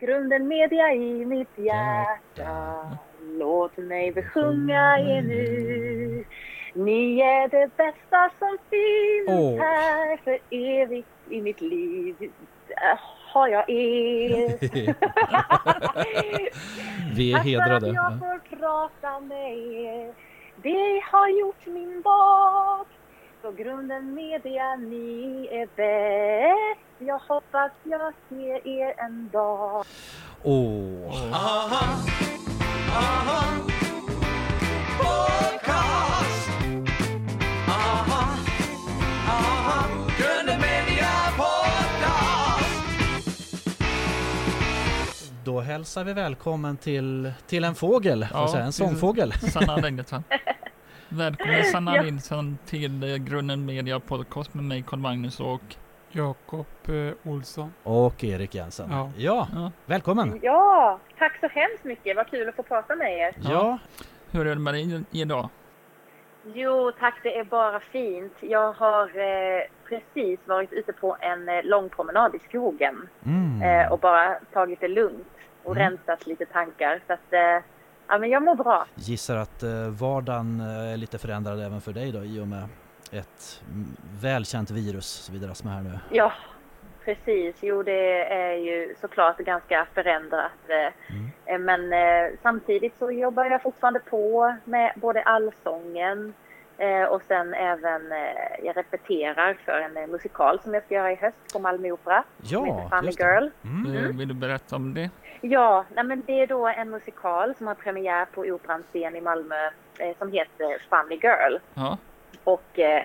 Grunden media i mitt hjärta. Låt mig besjunga er nu. Ni är det bästa som finns Åh. här för evigt i mitt liv. Har jag er. Vi är Tack för hedrade. att jag Ja. får prata med er. Det har gjort min dag Så grunden media, ni är bäst. Jag hoppas jag ser er en dag. Åh, då hälsar vi välkommen till, till en fågel, Ja, säga, en sångfågel. Sanna Wängelsson. Välkommen Sanna Ja. Nilsson till eh, Grunden Media Podcast med mig Carl Magnus och Jakob eh, Olsson. Och Erik Jensen. Ja. ja, ja, välkommen. Ja, tack så hemskt mycket. Vad kul att få prata med er. Ja, hur är det med dig idag? Jo, tack. Det är bara fint. Jag har eh, precis varit ute på en eh, lång promenad i skogen mm. eh, och bara tagit det lugnt och Mm. rensat lite tankar. Så att, eh, ja, men jag mår bra. gissar att eh, vardagen eh, är lite förändrad även för dig då i och med ett mm, välkänt virus som vi dras med här nu. Ja, precis. Jo, det är ju såklart ganska förändrat. eh, Mm. Men eh, samtidigt så jobbar jag fortfarande på med både allsången eh, och sen även eh, jag repeterar för en musikal som jag ska göra i höst på Malmö Opera. som heter Ja, Funny just det. Girl. Mm. Eh, Vill du berätta om det? Ja, nej det är då en musikal som har premiär på Operans scen i Malmö eh, som heter Funny Girl. Ja, Och eh,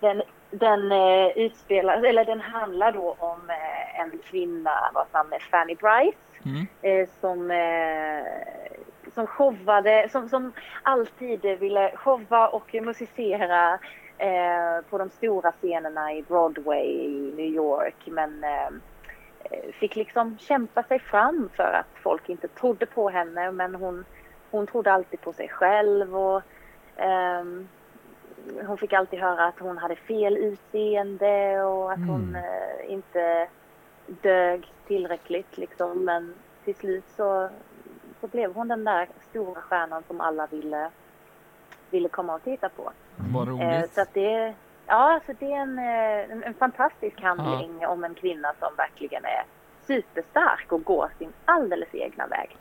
den, den eh, utspelar, eller den handlar då om eh, en kvinna vars namn är Fanny Bryce mm. eh, som, eh, som showade, som, som alltid ville showa och musicera på de stora scenerna i Broadway i New York men fick liksom kämpa sig fram för att folk inte trodde på henne men hon, hon trodde alltid på sig själv och ehm, hon fick alltid höra att hon hade fel utseende och att hon Mm. eh, inte dög tillräckligt liksom. Men till slut så, så blev hon den där stora stjärnan som alla ville, ville komma och titta på. vad Eh, roligt. så att det, ja, så det är en, eh, en, en fantastisk handling om en kvinna som verkligen är superstark och går sin alldeles egna väg.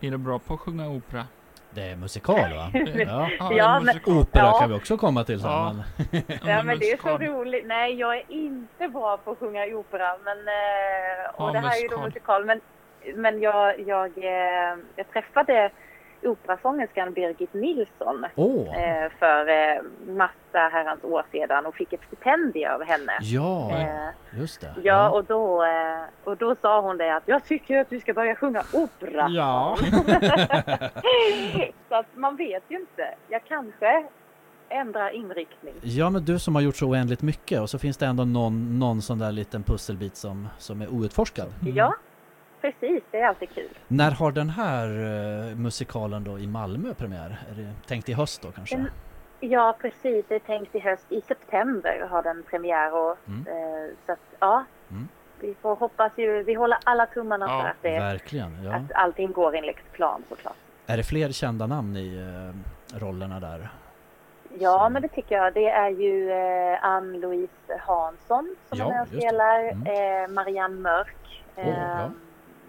Är du bra på att sjunga opera? Det är musikal va? Ja. Ja, en men- musikal. Opera Ja. kan vi också komma till sen. Ja. Men... Ja men det är så musikal. roligt. Nej jag är inte bra på att sjunga opera men eh, och Ja, det här är ju då musikal. musikal men, men jag, jag, eh, jag träffade operasångerskan Birgit Nilsson Åh! eh, för eh, massa herrans år sedan och fick ett stipendium av henne. Ja, Eh, just det. ja och då, eh, och då sa hon det att jag tycker att du ska börja sjunga opera. Ja. så att man vet ju inte. Jag kanske ändrar inriktning. Ja men du som har gjort så oändligt mycket och så finns det ändå någon, någon sån där liten pusselbit som, som är outforskad. Mm. Ja, precis. Det är alltid kul. När har den här eh, musikalen då i Malmö premiär? Är det tänkt i höst då kanske? Den- Ja, precis. Det är tänkt i höst. I september har den premiär. Och, Mm. eh, så att, ja, Mm. vi får hoppas ju. Vi håller alla tummarna Ja, för att, det, Verkligen, ja. att allting går enligt plan såklart. Är det fler kända namn i eh, rollerna där? Ja, Så- men det tycker jag. Det är ju eh, Ann-Louise Hansson som Ja, är med och spelar. Mm. Eh, Marianne Mörk. Åh, ja.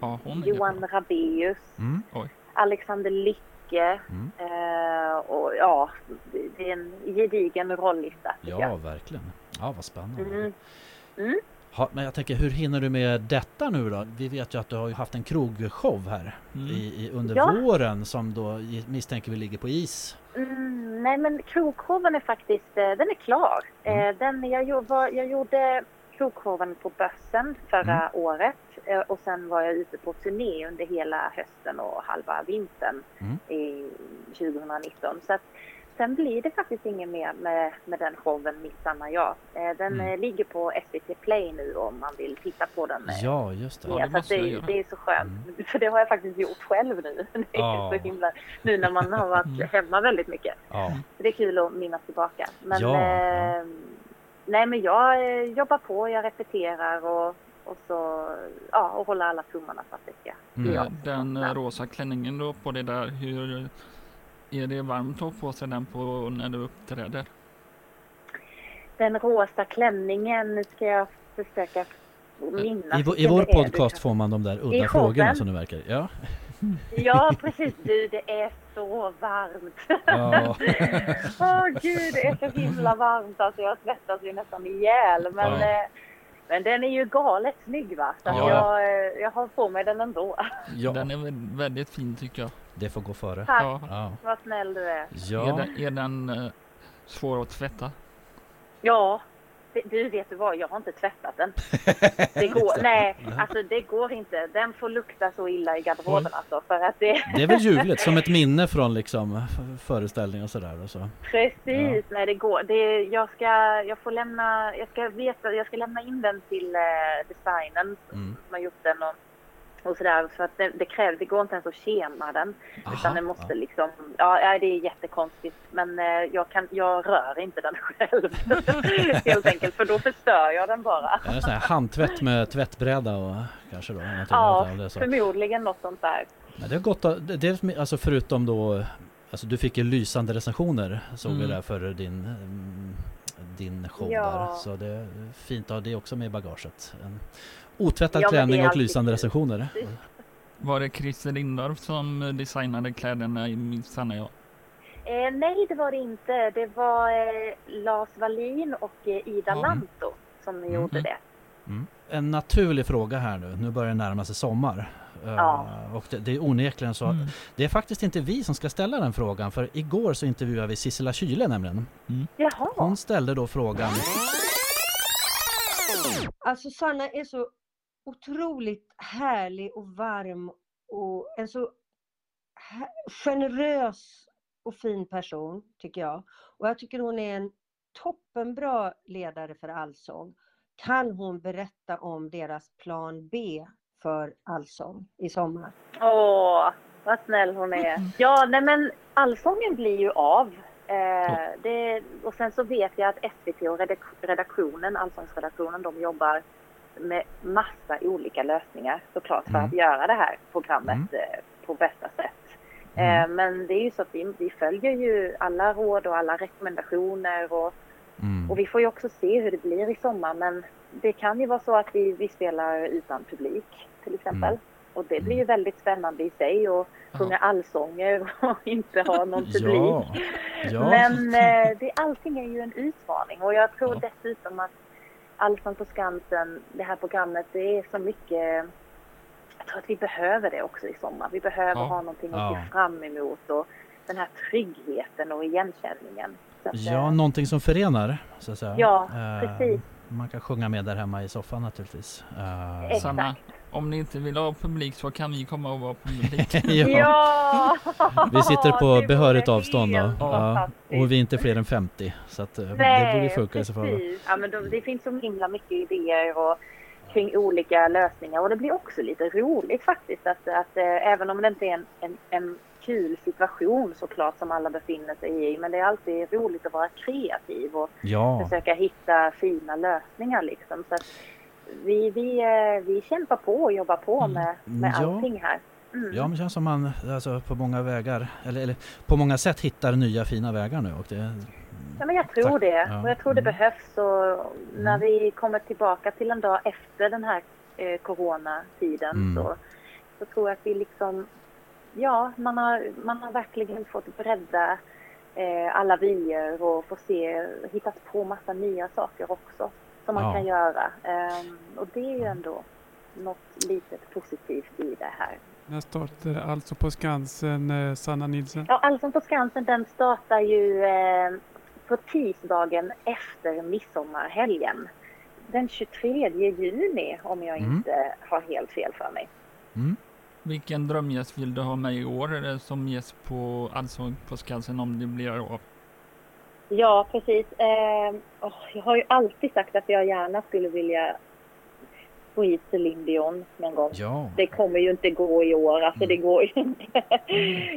Ja, hon är Johan bra. Rabaeus. Mm. Alexander Lycke. Mm. Eh, och ja, det- är en gedigen rollista Ja, jag. verkligen. Ja, vad spännande. Mm. Mm. Ha, men jag tänker, hur hinner du med detta nu då? Vi vet ju att du har haft en krogshow här Mm. i, i, under Ja. våren som då misstänker vi ligger på is. Mm, nej men krogshowen är faktiskt, eh, den är klar. Mm. Eh, Den, jag, var, jag gjorde krogshowen på Bössen förra Mm. året eh, och sen var jag ute på turné under hela hösten och halva vintern Mm. i 2019. Så att, sen blir det faktiskt inget mer med, med den showen Midsommar jag. Eh, Den Mm. eh, ligger på SVT Play nu om man vill titta på den. Ja, just det. Ja, det så det, det är så skönt. Mm. För det har jag faktiskt gjort själv nu. Det är Ja. så himla, nu när man har varit Mm. hemma väldigt mycket. Ja. Så det är kul att minnas tillbaka. Men, Ja, eh, nej, men jag eh, jobbar på, jag repeterar och och så ja, och hålla alla tummarna för att det ska Mm. Ja. Eh, Den eh, rosa klänningen då på det där, hur är det varmt att på sig den på när du uppträder? Den rosa klänningen, nu ska jag försöka minnas. I, I vår podcast får man de där udda frågorna som det verkar. Ja. Ja, precis. Du, det är så varmt. Ja. Åh gud, det är så himla varmt. Alltså jag svettas ju nästan ihjäl. Men, Ja. eh, men den är ju galet snygg va? Så Ja. jag, eh, jag har på mig den ändå. ja, Den är vä- väldigt fin tycker jag. det får gå före. Tack, Ja. Ja. vad snäll du är. Är Ja. den, är den eh, svår att tvätta? Ja, du vet du vad, jag har inte tvättat den. Det går, nej, alltså det går inte. Den får lukta så illa i garderoben alltså. För att det, Det är väl ljuvligt, som ett minne från liksom f- föreställning och sådär. Och så. Precis, nej det går. Det, jag, ska, jag får lämna, jag ska veta, jag ska lämna in den till eh, designen Mm. som har gjort den och, och sådär. För att det, det krävs, det går inte ens att kema den. Aha, utan den måste ja. liksom, ja ja, det är jättekonstigt. Men eh, jag, kan, jag rör inte den själv. Helt enkelt, för då förstör jag den bara. Det sån här handtvätt med tvättbräda och kanske då? Ja, det, så. förmodligen något sånt där. Men det har gått det, alltså förutom då Alltså du fick ju lysande recensioner såg vi Mm. där för din mm, Din show Ja. där så det är fint att ha det också med i bagaget en Otvättad Ja, klänning och lysande recensioner Var det Christer Lindorff som eh, designade kläderna i Missanna jag? Eh, nej, det var det inte. Det var eh, Lars Wallin och eh, Ida Ja. Lanto som gjorde Mhm. det. mm. En naturlig fråga här nu, nu börjar det närma sig sommar Eh, Ja. Och det, det är onekligen så Mm. Det är faktiskt inte vi som ska ställa den frågan för igår så intervjuade vi Sissela Kyle nämligen Jaha. Hon ställde då frågan Alltså Sanna är så otroligt härlig och varm och en så generös och fin person tycker jag. Och jag tycker hon är en toppenbra ledare för allsång. Kan hon berätta om deras plan B för allsång i sommar? Åh, vad snäll hon är. Ja, nej men allsången blir ju av. Eh, det, och sen så vet jag att SVT och redak- redaktionen, allsångsredaktionen, de jobbar med massa olika lösningar såklart för Mm. att göra det här programmet Mm. eh, på bästa sätt. Mm. Eh, men det är ju så att vi, vi följer ju alla råd och alla rekommendationer och mm. Och vi får ju också se hur det blir i sommar men det kan ju vara så att vi, vi spelar utan publik till exempel. Mm. Och det blir ju väldigt spännande i sig att sjunga allsånger och inte ha någon publik. Ja, ja. Men eh, det, allting är ju en utmaning och jag tror Ja. dessutom att Allsång på Skansen, det här programmet, det är så mycket jag tror att vi behöver det också i sommar. Vi behöver Ja. ha någonting att Ja. se fram emot och den här tryggheten och igenkänningen. Att, Ja, eh, någonting som förenar så att säga. Ja, Eh, precis. Man kan sjunga med där hemma i soffan naturligtvis. Eh, Exakt. Sanna, om ni inte vill ha publik så kan vi komma och vara publik. ja. Ja! Vi sitter på behörigt avstånd då. Ja, och vi är inte fler än 50 så att eh, det Nej, borde funka i så fall. Ja, men de, det finns så himla mycket idéer och kring olika lösningar och det blir också lite roligt faktiskt att, att eh, även om det inte är en, en, en kul situation såklart som alla befinner sig i men det är alltid roligt att vara kreativ och Ja, försöka hitta fina lösningar liksom. Så att vi, vi, eh, vi kämpar på och jobbar på Mm. med, med Ja. allting här. Mm. ja men det känns som man alltså, på många vägar, eller, eller på många sätt hittar nya fina vägar nu. Och det, Ja, men jag tror Tack. det. Ja. Och jag tror det Mm. behövs. Och när Mm. vi kommer tillbaka till en dag efter den här eh, coronatiden Mm. så, så tror jag att vi liksom... Ja, man har, man har verkligen fått bredda eh, alla vyer och få se, hittat på massa nya saker också som man Ja. kan göra. Ehm, och det är ju ändå något litet positivt i det här. När startar alltså på Skansen, eh, Sanna Nilsson? Ja, Allsång på Skansen den startar ju eh, på tisdagen efter midsommarhelgen. Den 23 juni om jag Mm. inte har helt fel för mig. mm, Vilken drömgäst vill du ha med i år eller som gäst på Allsång på Skansen om det blir av? Ja, precis. Eh, åh, jag har ju alltid sagt att jag gärna skulle vilja få hit Céline Dion någon gång. ja. Det kommer ju inte gå i år, alltså Mm. det går ju inte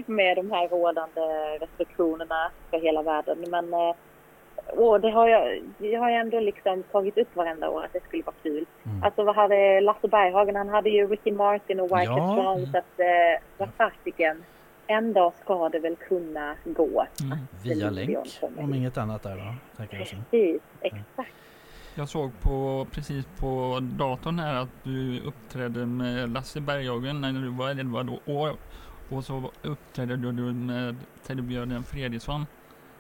med de här rådande restriktionerna för hela världen. Men eh, och det har jag, det har jag ändå liksom tagit upp varenda år att det skulle vara kul. Mm. Alltså vad hade Lasse Berghagen, han hade ju Ricky Martin och Wyclef Ja. Jean så att eh, vad fasiken. En dag ska det väl kunna gå. Mm. Via länk om inget annat där då. Precis, exakt. Jag såg på, precis på datorn här att du uppträdde med Lasse Berghagen när du var 11 då, år. Och så uppträdde du med Teddybjörnen Fredriksson.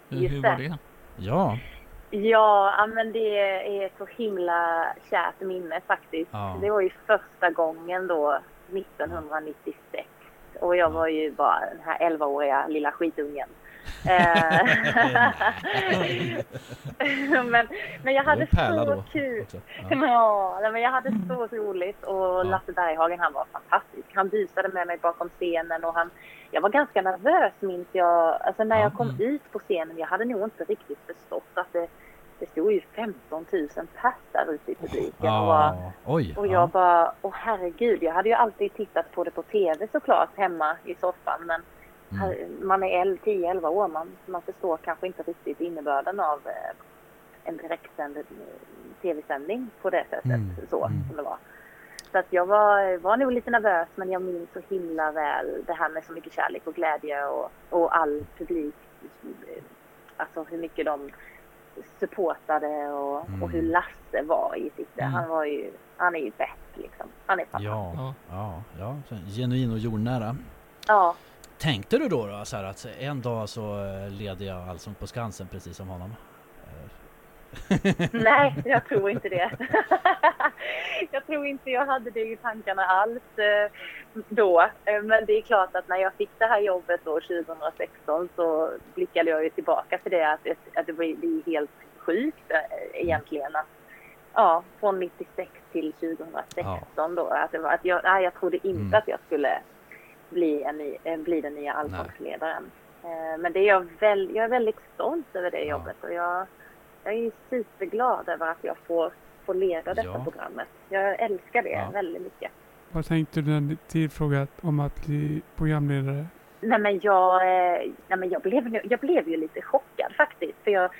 Eh, Hur var det. Ja, Ja, men det är så himla kärt minne faktiskt. Ja. Det var ju första gången då 1996 och jag Ja. var ju bara den här 11-åriga lilla skitungen. Eh, men, men jag hade så kul. Ja. Ja, men jag hade så roligt och Lasse Berghagen han var fantastisk. Han busade med mig bakom scenen och han, jag var ganska nervös minns jag. Alltså när Ja, jag kom mm. ut på scenen, jag hade nog inte riktigt förstått att det, det stod ju 15 000 pers där ute i publiken. Och, Ja, oj. och ja. jag bara, åh herregud, jag hade ju alltid tittat på det på tv såklart hemma i soffan men Mm. man är 10-11 år, man, man förstår kanske inte riktigt innebörden av eh, en direktsänd eh, tv-sändning på det sättet Mm, så mm. som det var. Så att jag var, var nog lite nervös men jag minns så himla väl det här med så mycket kärlek och glädje och, och all publik. eh, Alltså hur mycket de supportade och, Mm. och hur Lasse var i sitt... Mm. Han var ju, han är ju bäst liksom. Han är fantastisk. Ja, Ja. ja, Genuin och jordnära. Ja. Tänkte du då, då så här att en dag så eh, leder jag Allsång på Skansen precis som honom? Nej, jag tror inte det. jag tror inte jag hade det i tankarna alls eh, då. Eh, Men det är klart att när jag fick det här jobbet då 2016 så blickade jag ju tillbaka till det att det, att det var helt sjukt eh, egentligen att ja, från 96 till 2016 då. Att, det var, att jag, nej, jag trodde inte Mm. att jag skulle bli, en ny, bli den nya allsångsledaren. Eh, Men det är jag, väl, jag är väldigt stolt över det Ja. jobbet och jag, jag är superglad över att jag får, får leda detta Ja. programmet. Jag älskar det Ja. väldigt mycket. Vad tänkte du när du tillfrågat om att bli programledare? Nej men jag, eh, nej, men jag, blev, jag blev ju lite chockad faktiskt. För jag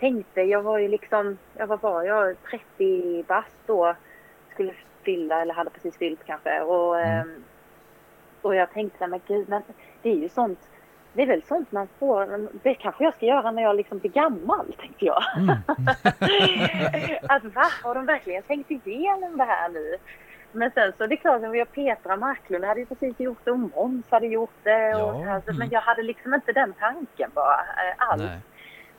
tänkte, jag var ju liksom, jag var bara, jag var 30 bast då. Skulle fylla, eller hade precis fyllt kanske. Och, Mm. ehm, och jag tänkte, men gud, men det är ju sånt. Det är väl sånt man får, det kanske jag ska göra när jag liksom blir gammal, tänkte jag. Mm. att va, har de verkligen tänkt igenom det här nu? Men sen så det är klart, när jag Petra Marklund hade ju precis gjort det och Måns hade gjort det. Och Ja, så här, så, mm. Men jag hade liksom inte den tanken bara eh, alls. Nej.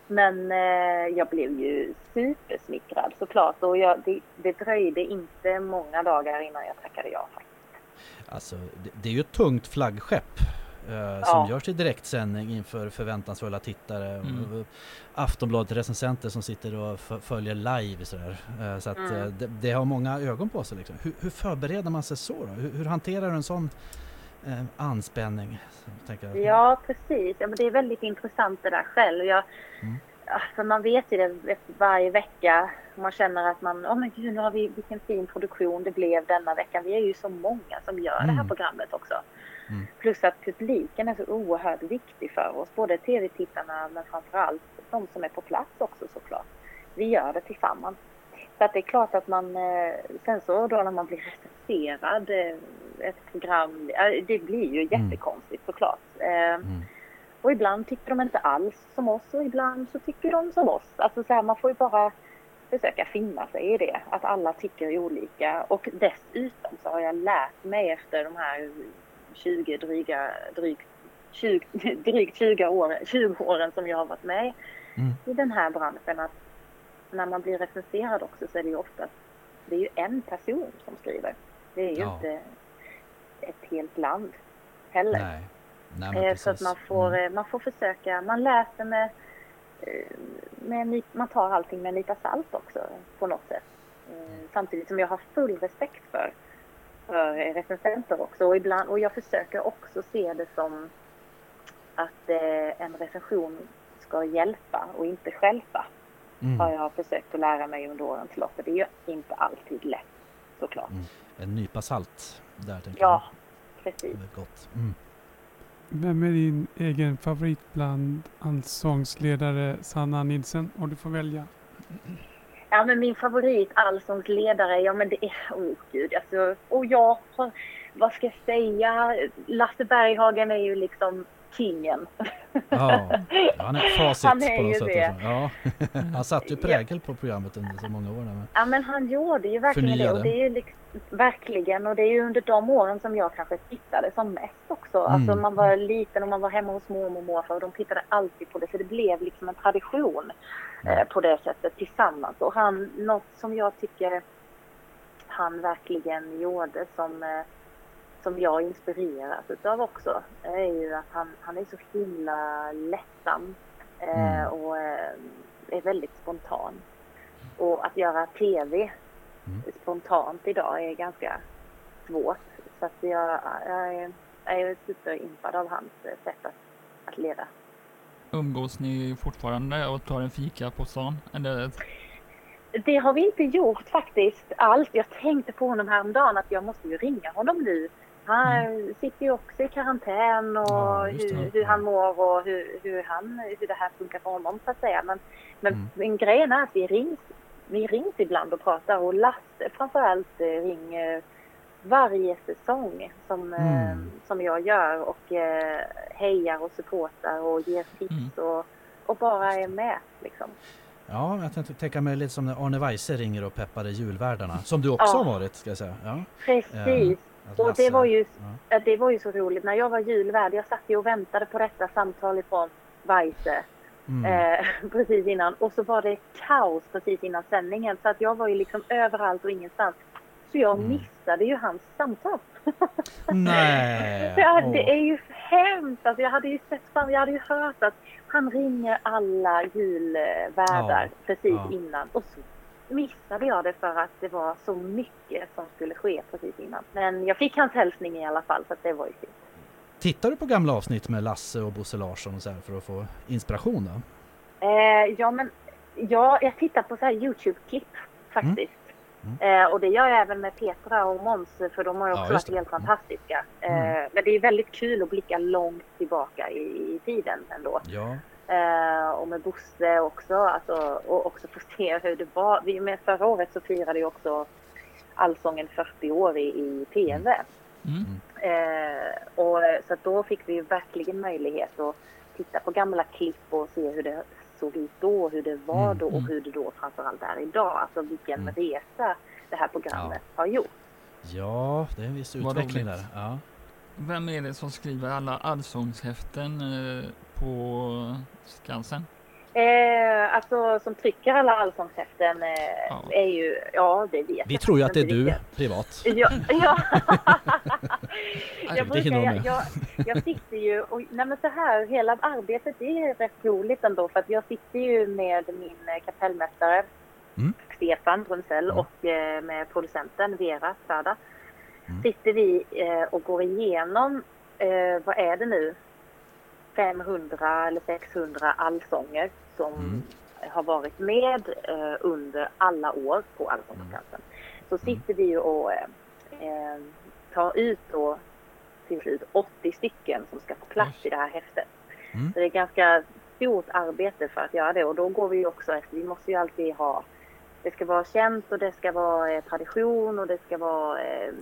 Men eh, jag blev ju supersmickrad såklart och jag, det, det dröjde inte många dagar innan jag tackade ja. faktiskt. Alltså, det, det är ju ett tungt flaggskepp eh, som Ja. görs i direktsändning inför förväntansfulla tittare. Mm. Aftonbladet recensenter som sitter och följer live sådär. Eh, så att Mm. eh, det, det har många ögon på sig. Liksom. Hur, hur förbereder man sig så? Hur, hur hanterar du en sån eh, anspänning? Ja, precis. Ja, men det är väldigt intressant det där själv. Jag, Mm. alltså, man vet ju det varje vecka. Man känner att man, åh men gud, nu har vi, vilken fin produktion det blev denna veckan. Vi är ju så många som gör det här Mm. programmet också. Mm. Plus att publiken är så oerhört viktig för oss. Både tv-tittarna men framförallt de som är på plats också såklart. Vi gör det tillsammans. Så att det är klart att man, eh, sen så då när man blir recenserad eh, ett program, det blir ju Mm. jättekonstigt såklart. Eh, Mm. och ibland tycker de inte alls som oss och ibland så tycker de som oss. Alltså så här, man får ju bara försöka finna sig i det, att alla tycker olika. Och dessutom så har jag lärt mig efter de här 20 dryga, drygt, 20, drygt 20, år, 20 åren som jag har varit med Mm. i den här branschen att när man blir recenserad också så är det ju oftast, det är ju en person som skriver. Det är ju Ja. inte ett helt land heller. Nej. Nej, Eh, Så att man får, Mm. eh, man får försöka, man läser med, eh, med man tar allting med en nypa salt också på något sätt. Eh, Samtidigt som jag har full respekt för, för recensenter också och, ibland, och jag försöker också se det som att eh, en recension ska hjälpa och inte stjälpa. Mm. Har jag försökt att lära mig under årens lopp. och Det är ju inte alltid lätt såklart. En nypa salt där tänker Ja, jag. precis. Det är gott. Mm. Vem är din egen favorit bland allsångsledare Sanna Nilsen? Och du får välja. Ja, men min favorit allsångsledare, ja men det är, oh gud, alltså, och jag, vad ska jag säga, Lasse Berghagen är ju liksom kingen. Ja, han är facit Han är på något sätt. det. Ja. Han satte ju prägel på programmet under så många år. Ja men han gjorde ju verkligen Förnyade. det och det är ju liksom, verkligen och det är ju under de åren som jag kanske tittade som mest också. Mm. Alltså man var liten och man var hemma hos mormor och morfar och de tittade alltid på det så det blev liksom en tradition eh, på det sättet tillsammans. Och han, något som jag tycker han verkligen gjorde som, eh, som jag inspireras utav också är ju att han, han är så himla lättsam eh, Mm. och eh, är väldigt spontan. Och att göra TV Mm. spontant idag är ganska svårt. Så att jag, jag, är, jag är superimpad av hans eh, sätt att, att leda. Umgås ni fortfarande och tar en fika på stan? Eller, Det har vi inte gjort faktiskt alls. Jag tänkte på honom häromdagen att jag måste ju ringa honom nu. Han sitter ju också i karantän och Ja, hur, hur han mår och hur, hur, han, hur det här funkar för honom så att säga. Men, men, Mm. men grejen är att vi rings, vi rings ibland och pratar och Lasse framförallt eh, ringer varje säsong som, eh, Mm. som jag gör och eh, hejar och supportar och ger tips och, och bara är med liksom. Ja, jag tänkte tänka mig lite som när Arne Weise ringer och peppade julvärdarna. Som du också Ja. har varit, ska jag säga. Ja, Precis. Och det var ju Ja. Det var ju så roligt. När jag var julvärd, jag satt ju och väntade på detta samtal ifrån Weise Mm. eh, precis innan. Och så var det kaos precis innan sändningen. Så att jag var ju liksom överallt och ingenstans. Så jag Mm. missade ju hans samtal. Nej! Ja, Åh. det är ju hemskt. Alltså jag hade ju sett fram, jag hade ju hört att han ringer alla julvärdar Ja, precis ja. innan. Och så missade jag det för att det var så mycket som skulle ske precis innan. Men jag fick hans hälsning i alla fall så att det var ju fint. Tittar du på gamla avsnitt med Lasse och Bosse Larsson och så för att få inspiration då? Eh, ja, men ja, jag tittar på så här Youtube-klipp faktiskt. Eh, och det gör jag även med Petra och Måns för de har ju Ja, också just varit helt Mm. fantastiska. Eh, Men det är väldigt kul att blicka långt tillbaka i, i tiden ändå. Ja, Eh, och med Bosse också. Alltså, och också få se hur det var. Vi, med förra året så firade ju också Allsången 40 år i, i TV. mm. Eh, och, så att då fick vi ju verkligen möjlighet att titta på gamla klipp och se hur det såg ut då, hur det var Mm, då och mm. hur det då framförallt är idag. Alltså vilken Mm. resa det här programmet har gjort. ja det är en viss utveckling där. Ja. Vem är det som skriver alla allsångshäften eh, på Skansen? Eh, alltså som trycker alla allsångshäften eh, Ja. är ju, ja det vet Vi jag tror ju att det är du inte privat. Ja, ja. Jag, brukar, jag, jag, jag sitter ju och, nej men så här, hela arbetet är rätt roligt ändå för att jag sitter ju med min kapellmästare Mm. Stefan Brunzell Mm. och eh, med producenten Vera Sada. Mm. Sitter vi eh, och går igenom, eh, vad är det nu, 500 eller 600 allsånger som Mm. har varit med eh, under alla år på Allsångskansen. Så Mm. sitter vi och eh, eh, tar ut då till slut 80 stycken som ska få plats i det här häftet. Mm. Så det är ganska stort arbete för att göra det och då går vi också efter, vi måste ju alltid ha, det ska vara känt och det ska vara eh, tradition och det ska vara eh,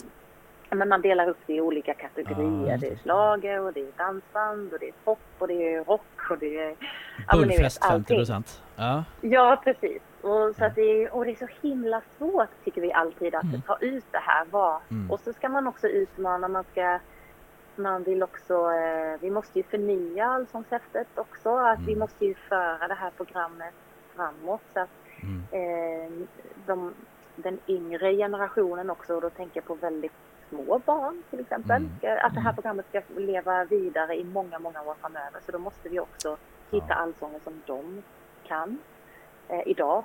men man delar upp det i olika kategorier. Ja, just det är slager och det är dansband och det är pop och det är rock och det är... ja, Bullfest 50 allting. procent. Ja. Ja, precis. Och, så att det, är, och det är så himla svårt tycker vi alltid att Mm. ta ut det här. Vad, Mm. Och så ska man också utmana, man ska man vill också, eh, vi måste ju förnya Allsångshäftet också. Att Vi Mm. måste ju föra det här programmet framåt. Så att Mm. eh, de, den yngre generationen också, och då tänker jag på väldigt små barn till exempel. Mm. ska- Att det här Mm. programmet ska leva vidare i många, många år framöver. Så då måste vi också hitta Ja. allsånger som de kan eh, idag.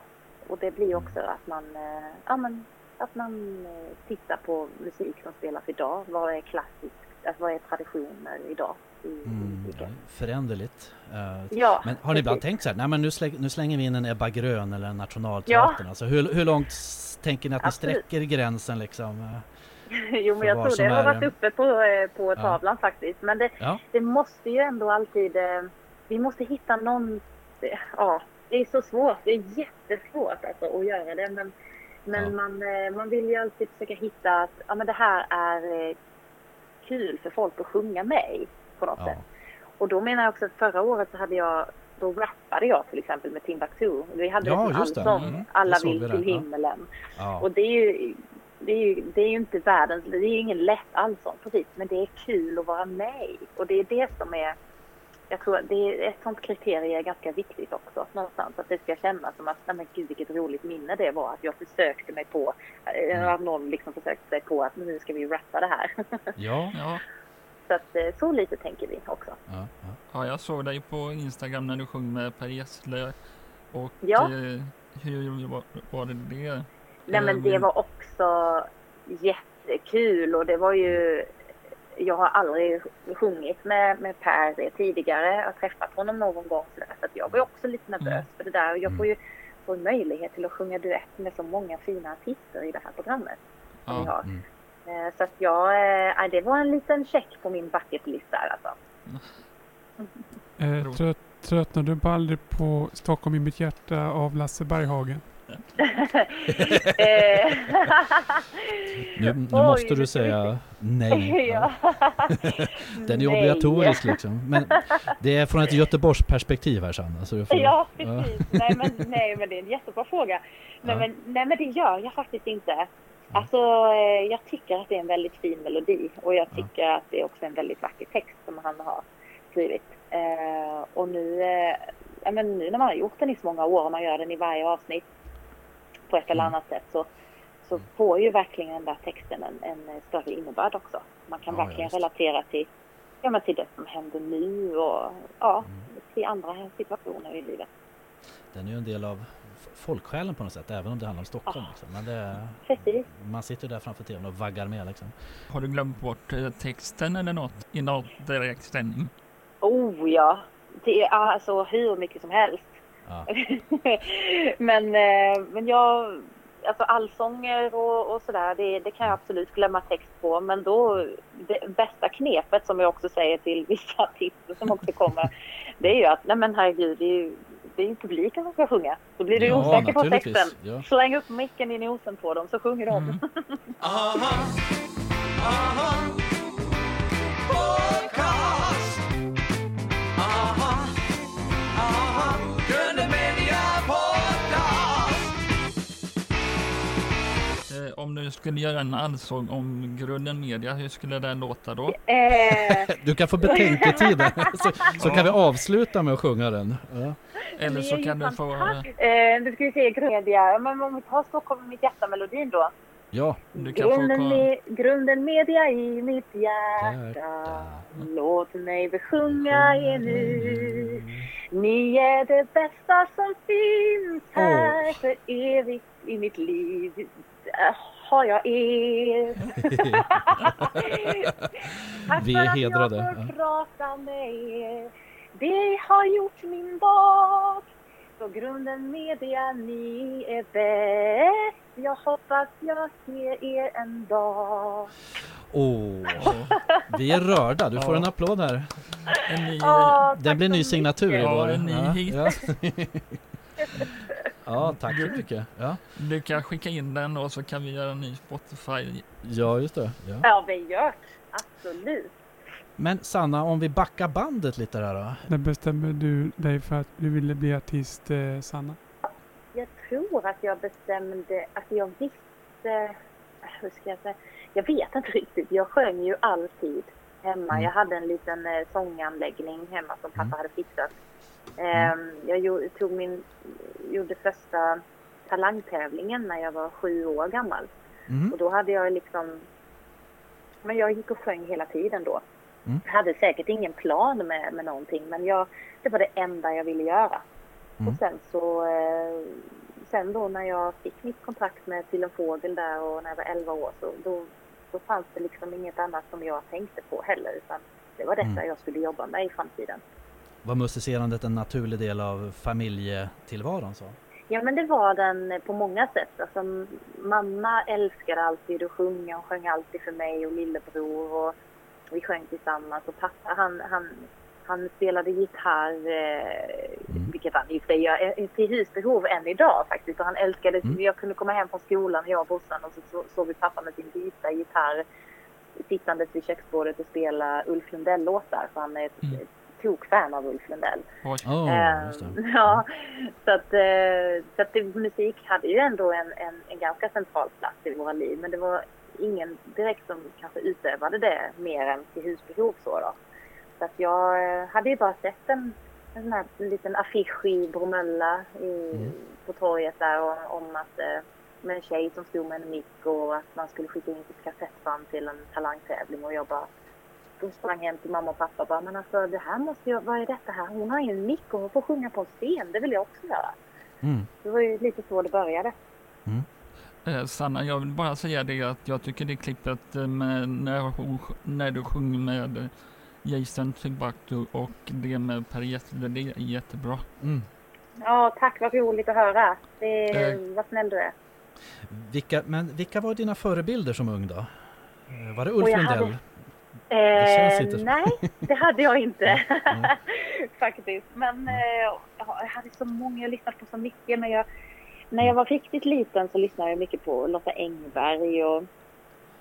Och det blir också att man, eh, ja, men, att man eh, tittar på musik som spelas idag. Vad är klassiskt? Alltså, vad är traditioner idag Mm. Ja, föränderligt. Eh, Ja, Men har ni ibland tänkt så här, nej men nu, släng, nu slänger vi in en Ebba Grön eller en Nationalteatern. Alltså hur, hur långt tänker ni att ni Absolut. sträcker gränsen liksom? Jo, men jag tror det har varit uppe på, eh, på Ja. tavlan faktiskt. Men det, Ja. det måste ju ändå alltid... eh, Vi måste hitta någon... Ja, det är så svårt. Det är jättesvårt alltså, att göra det. Men, men Ja. man, eh, man vill ju alltid försöka hitta att ja, men det här är kul för folk att sjunga med i på något sätt. Och då menar jag också att förra året så hade jag, då rappade jag till exempel med Timbuktu. Vi hade Ja, det. allsång, Mm, Alla vill vi till himmelen. Ja. Och det är ju, det är ju, det är ju inte världens, det är ju ingen lätt allsång precis, men det är kul att vara med i. Och det är det som är, jag tror att det är ett sånt kriterie är ganska viktigt också någonstans. Att det ska kännas som att, nej men gud vilket roligt minne det var att jag försökte mig på, Mm. mm. att någon liksom försökte sig på att nu ska vi rappa det här. Ja. Ja, Så att eh, så lite tänker vi också. Ja, ja. ja, jag såg dig på Instagram när du sjöng med Per Gessle. Och Ja. eh, hur var, var det det? Nej men det Mm. var också jättekul och det var ju jag har aldrig sjungit med, med Per tidigare. Jag har träffat honom någon gång så, jag var också lite nervös Mm. för det där. Och jag får ju få en möjlighet till att sjunga duett med så många fina artister i det här programmet. Som Ja. Mm. Eh, Så att jag, nej, det var en liten check på min bucket list där alltså. Eh, tröt, tröttnar du aldrig på Stockholm i mitt hjärta av Lasse Berghagen? Nu, nu Oj, måste du säga nej. ja. Den är Nej. obligatorisk liksom. Men det är från ett Göteborgs perspektiv här Sanna. Så får, Ja, precis. Nej, men, nej, men det är en jättebra fråga. Nej, Ja. men, nej, men det gör jag faktiskt inte. Alltså, eh, jag tycker att det är en väldigt fin melodi och jag Ja. tycker att det är också en väldigt vacker text som han har skrivit. Eh, och nu, eh, ja, men nu när man har gjort den i så många år och man gör den i varje avsnitt på ett eller Mm. annat sätt så, så får ju verkligen den där texten en, en större innebörd också. Man kan Ja, ja, verkligen visst. relatera till, ja, men till det som händer nu och ja, Mm. till andra situationer i livet. Den är ju en del av folksjälen på något sätt. Även om det handlar om Stockholm. Ja. Liksom. Men det, Precis. man sitter där framför tvn och vaggar med liksom. har du glömt bort eh, texten eller något i något direkt stämning? Oh ja, det är alltså hur mycket som helst. Ja. men, eh, men jag, alltså allsånger och, och sådär, det, det kan jag absolut glömma text på. Men då, det bästa knepet som jag också säger till vissa artister som också kommer, det är ju att, nej men herregud, det är ju, det är ju publiken som ska sjunga. Då blir du Ja, osäker på texten. Ja. Släng upp micken i nosen på dem så sjunger de. Mm. Aha, aha, Eh, om du skulle göra en allsång om Grunden Media, hur skulle den låta då? Eh, Du kan få betänketid så, så kan vi avsluta med att sjunga den. Ja. Eller så kan du få... Eh, nu ska vi se, Grundmedia. Men om vi tar Stockholm i mitt hjärta-melodin då. ja. Du kan få Grunden, komma- med, grunden media i mitt hjärta. Låt mig besjunga er nu. Ni är det bästa som finns här Åh. för evigt i mitt liv. Där har jag er. Tack Vi för är att hedrade, jag får ja. prata med er. Det har gjort min dag. Så grunden media, ni är bäst. Jag hoppas jag ser er en dag. Åh, vi är rörda. Du får Ja. en applåd här. En ny, Åh, Den tack blir ny mycket. signatur i Ja, vår. en ny hit. Ja. ja, tack så mycket. Ja, du kan skicka in den och så kan vi göra en ny Spotify. ja just det. Ja. Ja, vi gör Absolut. Men Sanna, om vi backar bandet lite där då. När bestämde du dig för att du ville bli artist, eh, Sanna? Jag tror att jag bestämde, att jag visste, hur ska jag säga, jag vet inte riktigt. Jag sjöng ju alltid hemma. Mm. Jag hade en liten eh, sånganläggning hemma som pappa Mm. hade fixat. Ehm, jag tog min, gjorde första talangtävlingen när jag var sju år gammal. Mhm. Och då hade jag liksom, men jag gick och sjöng hela tiden då. Mm. Jag hade säkert ingen plan med, med någonting men jag, det var det enda jag ville göra. Mm. Och sen så, eh, sen då när jag fick mitt kontrakt med Till en fågel där och när jag var 11 år så då, då fanns det liksom inget annat som jag tänkte på heller utan det var detta Mm. jag skulle jobba med i framtiden. Var musicerandet en naturlig del av familjetillvaron? Så? Ja men det var den på många sätt. Alltså, mamma älskade alltid att sjunga. Hon sjöng alltid för mig och lillebror. Och vi sjöng tillsammans. Och pappa han, han, han spelade gitarr. Eh, Mm. Vilket han i och för sig gör eh, till husbehov än idag faktiskt. Och han älskade, Mm. jag kunde komma hem från skolan, jag och brorsan. Och så så- såg vi pappa med sin vita gitarr. Sittandes vid köksbordet och spela Ulf Lundell-låtar. För han är ett, Mm. ett tokfan av Ulf Lundell. Oj. Åh, Eh. Ja, så att, eh, så att det, musik hade ju ändå en, en, en ganska central plats i våra liv. Men det var ingen direkt som kanske utövade det mer än till husbehov så då. Så att jag eh, hade ju bara sett en, en sån här liten affisch i Bromölla i, Mm. på torget där om, om att eh, med en tjej som stod med en mick och att man skulle skicka in sitt kassettband till en talangtävling och jag bara då sprang hem till mamma och pappa och bara, men alltså det här måste jag, vad är detta här? Hon har ju en mick och hon får sjunga på en scen, det vill jag också göra. Mm. Det var ju lite så det började. Eh, Sanna, jag vill bara säga det att jag tycker det klippet eh, med när, hon, när du sjunger med eh, Jason Timbuktu och det med Per Gessle, det är jättebra. Mm. Ja, tack, vad roligt att höra. Det Eh. vad snäll du är. Vilka, men vilka var dina förebilder som ung då? Var det Ulf Lundell? hade- känns Eh, nej, det hade jag inte. Mm. Faktiskt. Men eh, ja, jag hade så många, jag lyssnade på så mycket. Men jag, när jag var riktigt liten så lyssnade jag mycket på Lotta Engberg och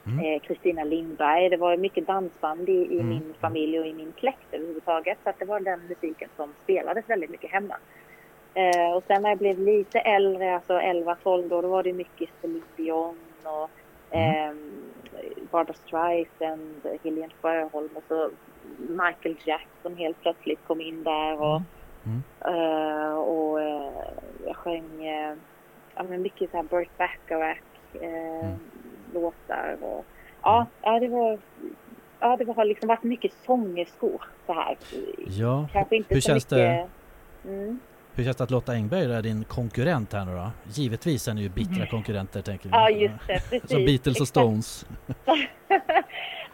Mm. eh, Kristina Lindberg. Det var mycket dansband i, i Mm. min familj och i min släkt överhuvudtaget. Så det var den musiken som spelades väldigt mycket hemma. Eh, och sen när jag blev lite äldre, alltså 11-12 då, då var det mycket Celine Dion och Mm. ehm, Barbra Streisand, Helene Sjöholm och så Michael Jackson helt plötsligt kom in där och, Mm. eh, och eh, jag sjöng eh, ja, men mycket så här Burt Bacharach eh, Mm. låtar och ja, ja det var Ja, det har liksom varit mycket sångerskor så här. Ja, Kanske inte hur så känns mycket... Mm. Hur känns det att Lotta Engberg är din konkurrent här nu då? Givetvis är ni ju bittra konkurrenter tänker vi. Ja, just det. Precis. Som Beatles och. Stones.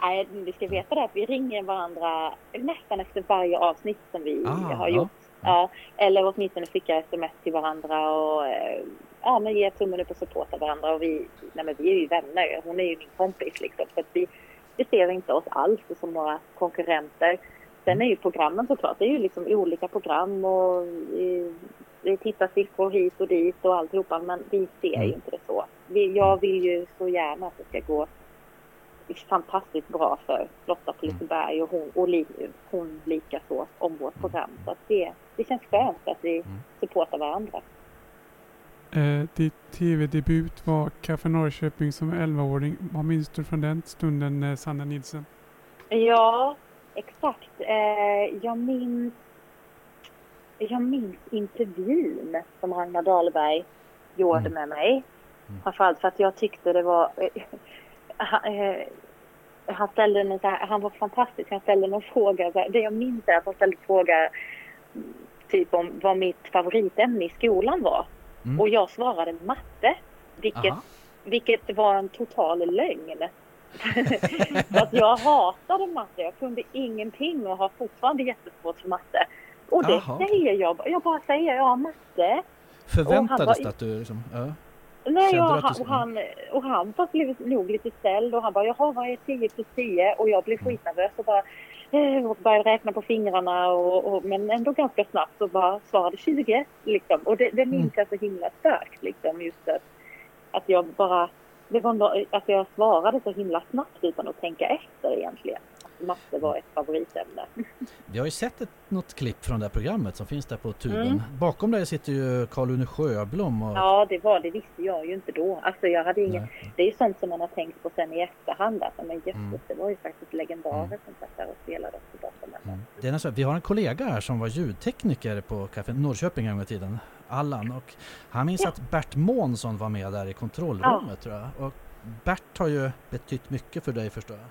Nej, vi ska veta det att vi ringer varandra nästan efter varje avsnitt som vi Ah, har gjort. Ja, eller åtminstone skickar sms till varandra och eh, ja, men ger tummen upp och supportar varandra. Och vi, nej, men vi är ju vänner. Hon är ju min kompis liksom. Så att vi, vi ser inte oss alls som några konkurrenter. Sen är ju programmen såklart, det är ju liksom olika program och eh, det tittar siffror hit och dit och alltihopa. Men vi ser ju Mm. inte det så. Vi, jag vill ju så gärna att det ska gå fantastiskt bra för Lotta på Liseberg och hon, och li, hon lika så om vårt program. Så att det, det känns skönt att vi Mm. supportar varandra. Eh, ditt tv-debut var Café Norrköping som 11-åring. Vad minns du från den stunden, eh, Sanna Nilsson? Ja, exakt. Eh, jag minns jag minns intervjun som Ragnar Dahlberg gjorde Mm. med mig. Mm. Framförallt för att jag tyckte det var... Eh, han, eh, han ställde en här, han var fantastisk. Han ställde någon fråga. Det jag minns är att han ställde fråga mm, typ om vad mitt favoritämne i skolan var. Mm. Och jag svarade matte. Vilket Aha. vilket var en total lögn. Att jag hatade matte. Jag kunde ingenting och har fortfarande jättesvårt för matte. Och det Jaha. säger jag. Jag bara säger ja, matte. Förväntades det att du liksom, ja. Nej, Kände och han, och han, och han blev nog lite ställd och han bara jaha vad är 10 plus 10? Och jag blev Mm. skitnervös och bara eh, och började räkna på fingrarna och, och, men ändå ganska snabbt så bara svarade 20 liksom. Och det, det Mm. minns jag så himla starkt liksom just att, att jag bara det var no, att jag svarade så himla snabbt utan att tänka efter egentligen. Att matte var ett favoritämne. Vi har ju sett ett, något klipp från det här programmet som finns där på tuben. Mm. Bakom dig sitter ju Karl-Une Sjöblom och... Ja, det var det visste jag ju inte då. Alltså jag hade ingen Nej. Det är ju sånt som man har tänkt på sen i efterhand. Alltså, men jösses, Mm. det var ju faktiskt legendarer Mm. som satt där och spelade också bakom. Mm. Det är nästan, vi har en kollega här som var ljudtekniker på Café Norrköping en gång i tiden, Allan. Och han minns Ja. att Bert Månsson var med där i kontrollrummet tror jag. Och Bert har ju betytt mycket för dig förstår jag.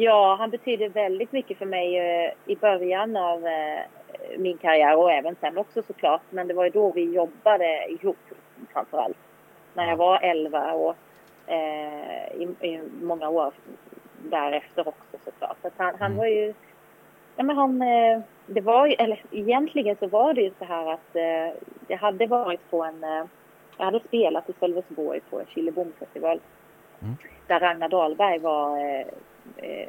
Ja, han betyder väldigt mycket för mig eh, i början av eh, min karriär och även sen också såklart. Men det var ju då vi jobbade ihop framförallt. När jag var 11 och eh, i, i många år därefter också såklart. Så han, han Mm. var ju... Ja, men han, eh, det var ju, eller egentligen så var det ju så här att eh, Jag hade varit på en, eh, jag hade spelat i Sölvesborg på Killebomfestival. Mm. Där Ragnar Dahlberg var eh, eh,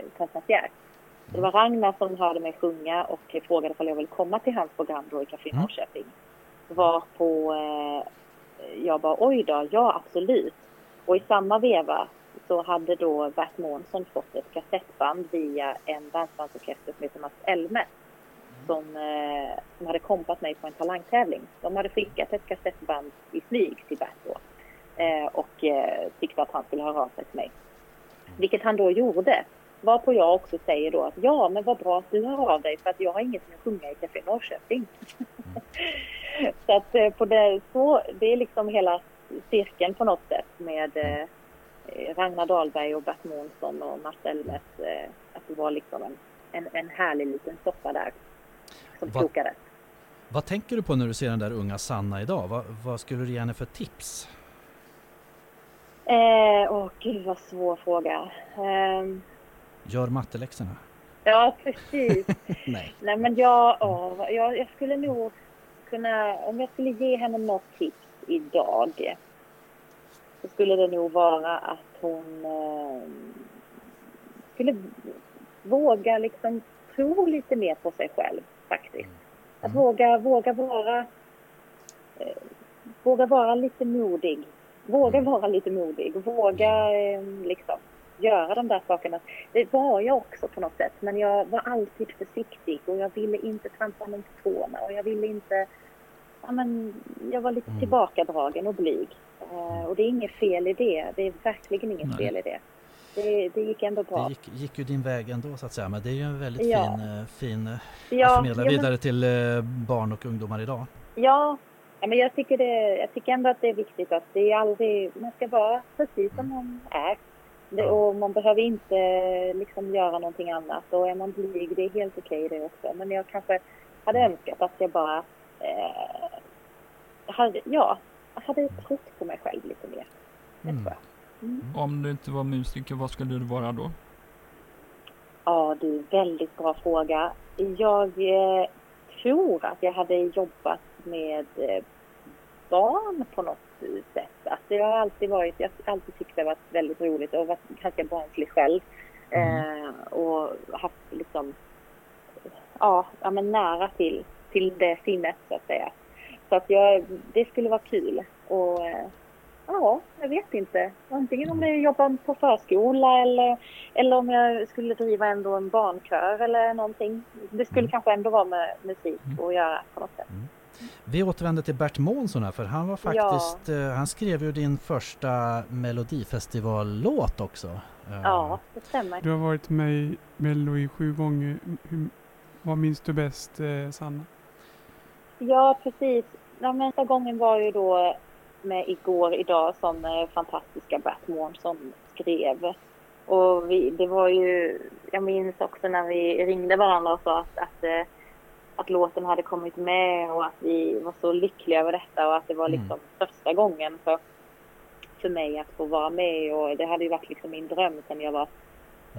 Det var Ragnar som hörde mig sjunga och frågade om jag ville komma till hans program då i Café Mm. Norrköping. Var på, eh, jag bara oj då, ja absolut. Och i samma veva så hade då Bert Månsson fått ett kassettband via en dansbandsorkester som heter Mats Elme. Som, eh, som hade kompat mig på en talangtävling. De hade skickat ett kassettband i smyg till Bert då. Eh, och eh, tyckte att han skulle höra av sig till mig. Vilket han då gjorde. Varpå jag också säger då att ja, men vad bra att du hör av dig för att jag har ingenting att sjunga i Café Norrköping. så att eh, på det, så, det är liksom hela cirkeln på något sätt med eh, eh Ragnar Dahlberg och Bert Månsson och Mats Elmes. Eh, att det var liksom en, en, en härlig liten soppa där som Va- krokade. Vad tänker du på när du ser den där unga Sanna idag? Vad, vad skulle du ge henne för tips? Eh, åh gud vad svår fråga. Ehm, Gör matteläxorna? ja precis. Nej. Nej men jag, åh, jag, jag skulle nog kunna, om jag skulle ge henne något tips idag. Så skulle det nog vara att hon eh, skulle våga liksom tro lite mer på sig själv faktiskt. Att Mm. våga, våga vara, eh, våga vara lite modig. Våga Mm. vara lite modig. Våga eh, liksom göra de där sakerna. Det var jag också på något sätt. Men jag var alltid försiktig och jag ville inte trampa någon på tårna och jag ville inte... Ja, men jag var lite Mm. tillbakadragen och blyg. Eh, och det är inget fel i det. Det är verkligen inget Nej. fel i det. Det, det gick ändå bra. Det gick, gick ju din väg ändå så att säga. Men det är ju en väldigt Ja. fin, eh, fin eh, att Ja, förmedla ja, men- vidare till eh, barn och ungdomar idag. Ja, ja men jag tycker, det, jag tycker ändå att det är viktigt att det är aldrig, man ska vara precis som man är. Det, och man behöver inte liksom göra någonting annat. Och är man blyg, det är helt okej det också. Men jag kanske hade önskat att jag bara eh, hade, ja, hade trott på mig själv lite mer. Det Mm. tror jag. Mm. Om du inte var musiker, vad skulle du vara då? Ja du, väldigt bra fråga. Jag eh, tror att jag hade jobbat med eh, barn på något sätt. Alltså, jag har alltid varit, jag har alltid tyckt det varit väldigt roligt och varit ganska barnslig själv. Eh, och haft liksom, ja, ja men nära till, till det sinnet så att säga. Så att jag, det skulle vara kul. Och eh, ja, jag vet inte. Antingen om jag jobbar på förskola eller, eller om jag skulle driva ändå en barnkör eller någonting. Det skulle Mm. kanske ändå vara med musik att göra på något sätt. Vi återvänder till Bert Månsson här för han var faktiskt, eh, han skrev ju din första Melodifestivallåt också. Eh, Ja, det stämmer. Du har varit med i Mello i sju gånger. Hur, vad minns du bäst, eh, Sanna? Ja, precis. Ja, men första gången var ju då med Igår idag som eh, fantastiska Bert Månsson skrev. Och vi, det var ju, jag minns också när vi ringde varandra och sa att, att, eh, att låten hade kommit med och att vi var så lyckliga över detta och att det var Mm. liksom första gången för, för mig att få vara med och det hade ju varit liksom min dröm sen jag var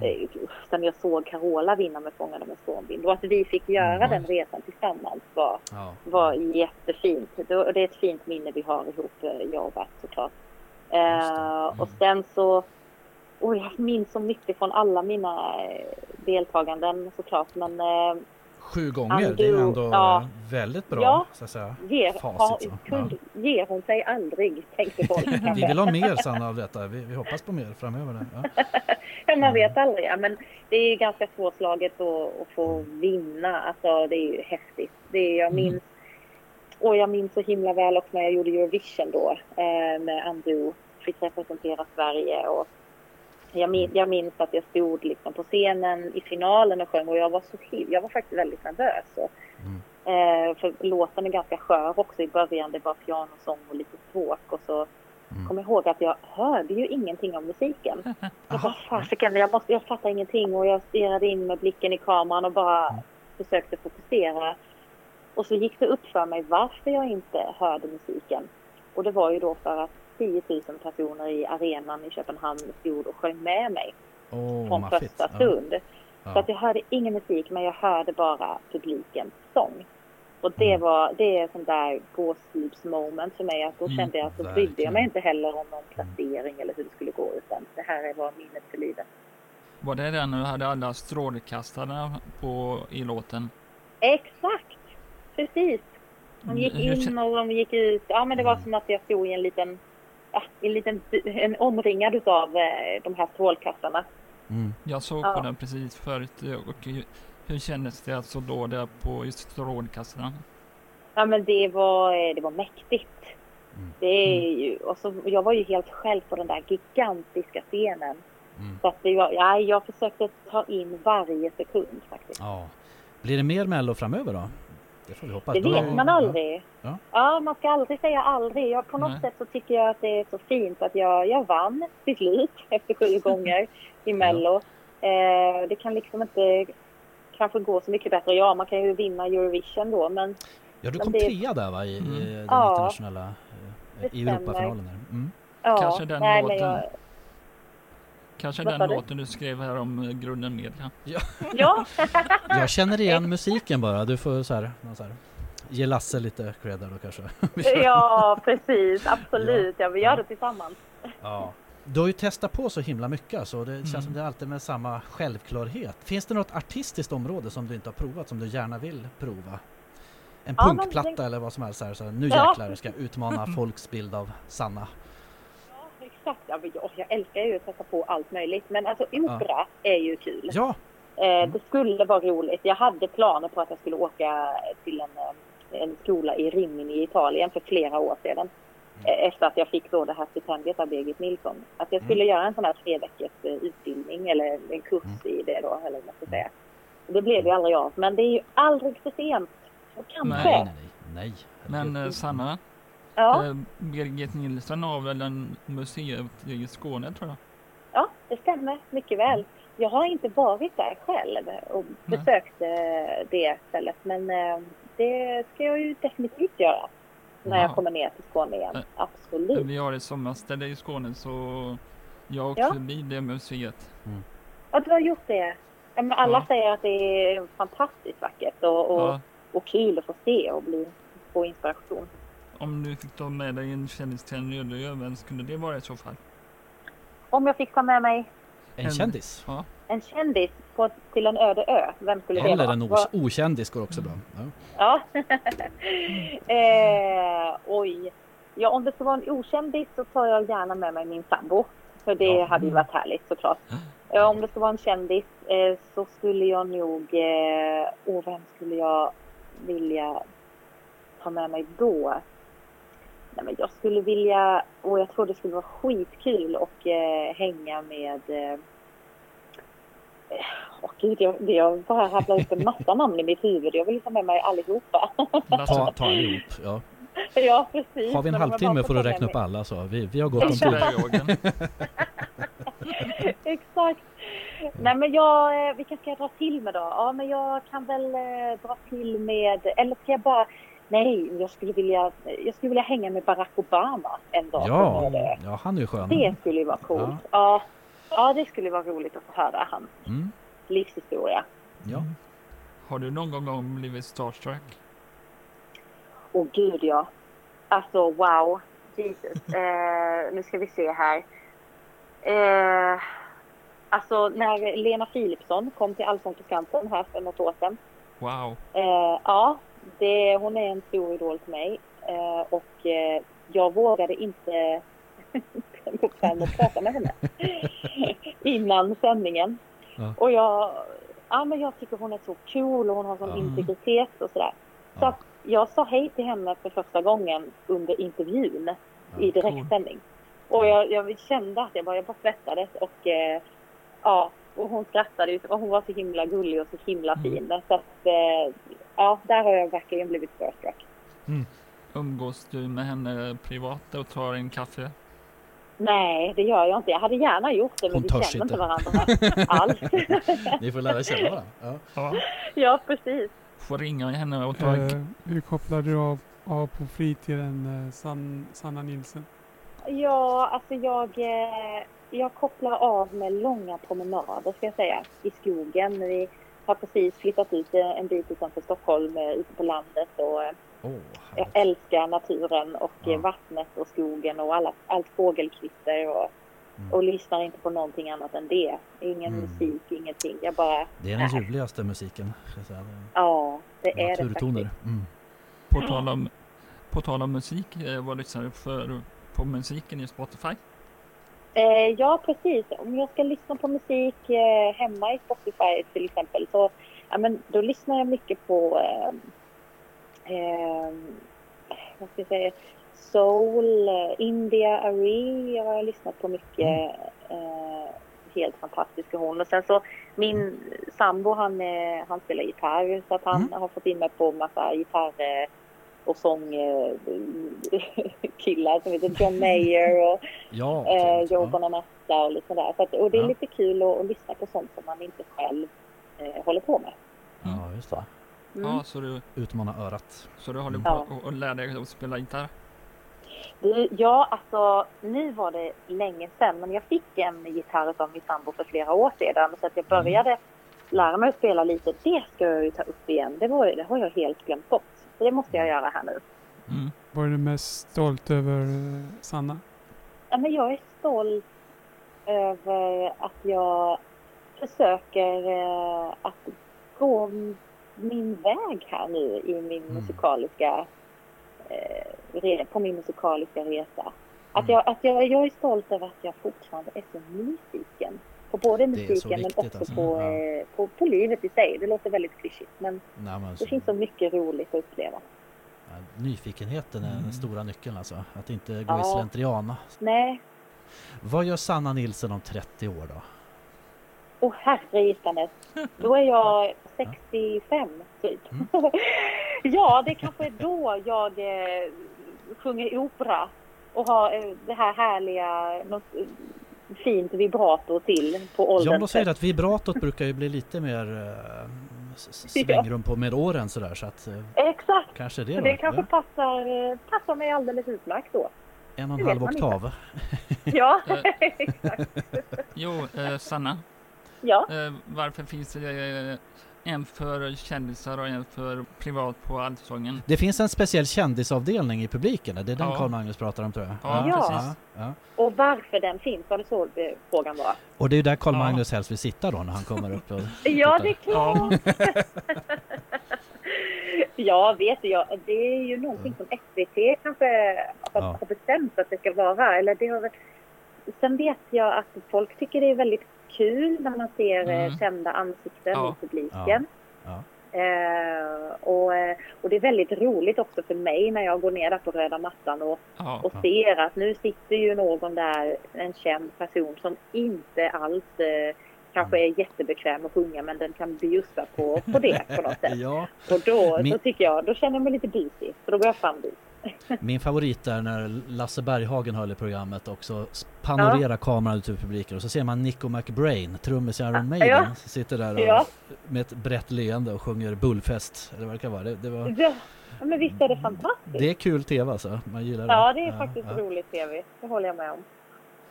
eh, sen jag såg Carola vinna med Fångade med stormvind och att vi fick göra Mm. den resan tillsammans var Ja. var jättefint. Det och det är ett fint minne vi har ihop, eh, jag och Bert såklart. Eh, Mm. och sen så, oh, jag minns så mycket från alla mina eh, deltaganden såklart. Men eh, Sju gånger, det är ju ändå ja. väldigt bra Ja. så att säga. ger, Facit har, så, kunde, ger hon sig aldrig, tänkte folk. Vi vill ha mer Sanna av detta, vi, vi hoppas på mer framöver. Ja. Ja, Man Mm. vet aldrig. Ja, men det är ju ganska svårslaget att, att få vinna. Alltså, det är ju häftigt. Det är, jag Mm. minns och jag minns så himla väl också när jag gjorde Eurovision då eh, med Andu. Fick representera Sverige och jag, min, jag minns att jag stod liksom på scenen i finalen och sjöng och jag var så jag var faktiskt väldigt nervös. Och, Mm. eh, för låten är ganska skör också i början. Det var pianosång och lite stråk och så Mm. kom jag ihåg att jag hörde ju ingenting om musiken. Jag bara, Aha. fasiken, jag, måste, jag fattar ingenting och jag stirrade in med blicken i kameran och bara Mm. försökte fokusera. Och så gick det upp för mig varför jag inte hörde musiken. Och det var ju då för att 10 000 personer i arenan i Köpenhamn stod och sjöng med mig Åh, från maffigt. första Ja. stund. Så Ja. att jag hörde ingen musik men jag hörde bara publikens sång. Och det Mm. var, det är sånt där gåshudsmoment för mig. Att då Mm, kände jag att då brydde jag mig inte heller om någon placering eller hur det skulle gå. Utan det här var minnet för livet. Var det den du hade alla strålkastarna på, i låten? Exakt! Precis. De gick Mm, in och de gick ut. Ja men det var Mm. som att jag stod i en liten, ja, i en liten, en omringad utav eh, de här strålkastarna. Mm. Jag såg Ja. på den precis förut eh, och hur, kändes det att stå då där på just strålkastarna? Ja men det var, eh, det var mäktigt. Mm. Det är ju, och så, jag var ju helt själv på den där gigantiska scenen. Mm. Så att det var, ja, jag försökte ta in varje sekund faktiskt. Ja. Blir det mer Mello framöver då? Det får vi hoppas. Det vet man aldrig. Ja. Ja, man ska aldrig säga aldrig. Jag, på något Nej. sätt så tycker jag att det är så fint att jag, jag vann till slut efter sju gånger i Mello. Eh, det kan liksom inte kanske gå så mycket bättre. Ja, man kan ju vinna Eurovision då, men Ja, du Men kom det- trea där va? I, i Mm. den Ja, internationella eh, i stämmer. Europafinalen. Mm. ja. Kanske den nej, låten. Men jag, Kanske Vad den du? låten du skrev här om eh, grunden media. ja, Jag känner igen musiken bara. Du får så här, så här ge Lasse lite cred då kanske. ja, precis. Absolut. Ja, vi gör Ja. det tillsammans. Ja. Du har ju testat på så himla mycket så det känns Mm. som det är alltid med samma självklarhet. Finns det något artistiskt område som du inte har provat som du gärna vill prova? En Ja, men punkplatta det- eller vad som helst. Så här, så här, nu Ja. jäklar ska jag utmana folks bild av Sanna. Ja. Ja, men jag, jag älskar ju att testa på allt möjligt. Men alltså opera är ju kul. Ja, Eh, det skulle vara roligt. Jag hade planer på att jag skulle åka till en, eh, en skola i Rimini i Italien för flera år sedan. Eh, Efter att jag fick då det här stipendiet av Birgit Nilsson. Att jag skulle göra en sån här tre veckors utbildning eller en kurs Mm. i det då, eller vad man ska säga. Det blev ju aldrig av. Men det är ju aldrig för sent. Och kanske. nej, nej, nej. nej. Men Sanna, Ja, eh, Birgit Nilsson har väl en museum i Skåne tror jag? ja, det stämmer mycket väl. Jag har inte varit där själv och Nej. besökt eh, det stället. Men eh, det ska jag ju definitivt göra. När jag Ja. kommer ner till Skåne igen. Eh, Absolut. Vi har ett sommarställe i Skåne så jag åkte Ja. förbi det museet. Ja, du har gjort det. Men alla Ja. säger att det är fantastiskt vackert och, och, Ja, och kul att få se och bli, få inspiration. Om du fick ta med dig en kändis till en öde ö, vem skulle det vara i så fall? Om jag fick ta med mig En En- kändis. Ja, en kändis på, till en öde ö, vem skulle det Eller vara? en Vad- o- okändis går också bra. Ja. Ja. eh, oj. Ja, om det ska vara en okändis så tar jag gärna med mig min sambo. För det Ja. hade ju varit härligt såklart. Ja, om det ska vara en kändis eh, så skulle jag nog... Eh, åh, vem skulle jag vilja ta med mig då? Nej, men jag skulle vilja... Och jag tror det skulle vara skitkul och eh, hänga med... Eh, Åh gud, jag, det- jag bara rabblar upp en massa namn i mitt huvud. Jag vill ta med mig allihopa. Ta, ta allihop. Ja. ja, precis. Har vi en Men om jag halvtimme får du räkna upp alla så. Vi, vi har gott om tid. Exakt. Nej men jag, eh, vilka ska jag dra till med då? Ja men jag kan väl eh, dra till med, eller ska jag bara, nej jag skulle vilja, jag skulle vilja hänga med Barack Obama en dag. Ja, ja, han är ju skön. det skulle ju vara coolt. Ja. ja, det skulle vara roligt att få höra hans Mm. livshistoria. Ja. Har du någon gång blivit starstruck? Åh gud ja. Alltså wow. Jesus. Eh, nu ska vi se här. Eh, alltså när Lena Philipsson kom till Allsång på Skansen här för något år sedan. Wow. Eh, ja, det, hon är en stor idol till mig. Eh, och eh, jag vågade inte gå fram och prata med henne innan sändningen. Ja. Och jag, ja, men jag tycker hon är så cool och hon har sån Ja. integritet och sådär. Så Ja. jag sa hej till henne för första gången under intervjun i cool. direktsändning. Och jag, jag kände att jag bara, jag bara svettades och eh, ja, och hon skrattade ju och hon var så himla gullig och så himla Mm. fin. Så att eh, ja, där har jag verkligen blivit starstruck. Umgås du med henne privat och tar en kaffe? Nej, det gör jag inte. Jag hade gärna gjort det, men Hon vi känner inte varandra alls. Ni får lära känna varandra. Ja. Ja. ja, precis. Får ringa henne och ta Eh, hur kopplar du av, av på fritiden, eh, San, Sanna Nilsen? Ja, alltså jag, eh, jag kopplar av med långa promenader ska jag säga i skogen. Vi, har precis flyttat ut en bit utanför Stockholm, eh, ute på landet och Åh, jag älskar naturen och Ja. eh, vattnet och skogen och alla, allt fågelkvitter och, Mm. och lyssnar inte på någonting annat än det. Ingen Mm. musik, ingenting. Jag bara, Det är den ljuvligaste musiken. ja, det är det Naturtoner. faktiskt. Mm. På tal om, på tal om musik, vad lyssnar du för på musiken i Spotify? Eh, ja, precis. Om jag ska lyssna på musik eh, hemma i Spotify till exempel så ja, men då lyssnar jag mycket på eh, vad ska jag säga, soul, eh, India Arie har jag lyssnat på mycket. Eh, helt fantastiska hon. Och sen så min sambo han, han spelar gitarr så att han Mm. har fått in mig på massa gitarr och sång eh, som heter John Mayer och Ja, eh. Joe ja. Bonamassa och lite sådär. Så att, och det är Ja. lite kul att, att lyssna på sånt som man inte själv eh, håller på med. ja, just det. Mm. Ja, så du, Utmana örat. så du håller Ja. på och, och lär dig att spela gitarr? Ja, alltså nu var det länge sedan men jag fick en gitarr av min sambo för flera år sedan så att jag Mm. började lära mig att spela lite. Det ska jag ju ta upp igen. Det, var, det har jag helt glömt bort. Så det måste jag göra här nu. Mm. Vad är du mest stolt över, eh, Sanna? Ja, men jag är stolt över att jag försöker eh, att gå min väg här nu i min Mm. musikaliska eh, på min musikaliska resa. Att, Mm. jag, att jag, jag är stolt över att jag fortfarande är så nyfiken på både musiken men också alltså. på, Ja. eh, på, på livet i sig. Det låter väldigt klyschigt men Nej, men det finns så mycket roligt att uppleva. ja, nyfikenheten är Mm. den stora nyckeln alltså. Att inte gå i Ja. slentrian. Nej, Vad gör Sanna Nilsson om 30 år då? Åh herre gistanes. Då är jag 65 typ. Mm. ja, det kanske är då jag eh, sjunger opera och har eh, det här härliga, något fint vibrato till på Ja, ålderns men de säger att vibratot brukar ju bli lite mer eh, svängrum på med åren sådär så att eh, Exakt, kanske det så det kanske Ja, passar, eh, passar mig alldeles utmärkt då. en och en halv oktav. Ja, exakt. Jo, eh, Sanna, Ja. eh, varför finns det eh, en för kändisar och en för privat på Allsången? Det finns en speciell kändisavdelning i publiken. Det är den Ja. Carl Magnus pratar om tror jag. Ja, Ja. precis. ja. Och varför den finns, var det så frågan var? Och det är ju där Carl Ja. Magnus helst vill sitta då när han kommer upp. Och Ja, det är klart. ja, vet du, ja, det är ju någonting som SVT kanske har, Ja. har bestämt att det ska vara. Eller det har, väl- sen vet jag att folk tycker det är väldigt kul när man ser eh, Mm. kända ansikten Ja. i publiken. Ja. Eh, och, eh, och det är väldigt roligt också för mig när jag går ner där på röda mattan och, Ja, och ser att nu sitter ju någon där, en känd person som inte alls eh, kanske är jättebekväm att sjunga men den kan bjussa på, på det på något sätt. ja, Och då, Min- då tycker jag, då känner jag mig lite busig. Så då går jag fram dit. Min favorit är när Lasse Berghagen höll i programmet också panorerar kameran ut över publiken och så ser man Nico McBrain, trummis i Iron Maiden, Ja. sitter där och, Ja. med ett brett leende och sjunger Bullfest. Eller vad det kan vara. Det, det, var, Ja, ja, men visst är det fantastiskt? det är kul tv alltså. Man gillar det. Ja, det är faktiskt ja. roligt tv. Det håller jag med om.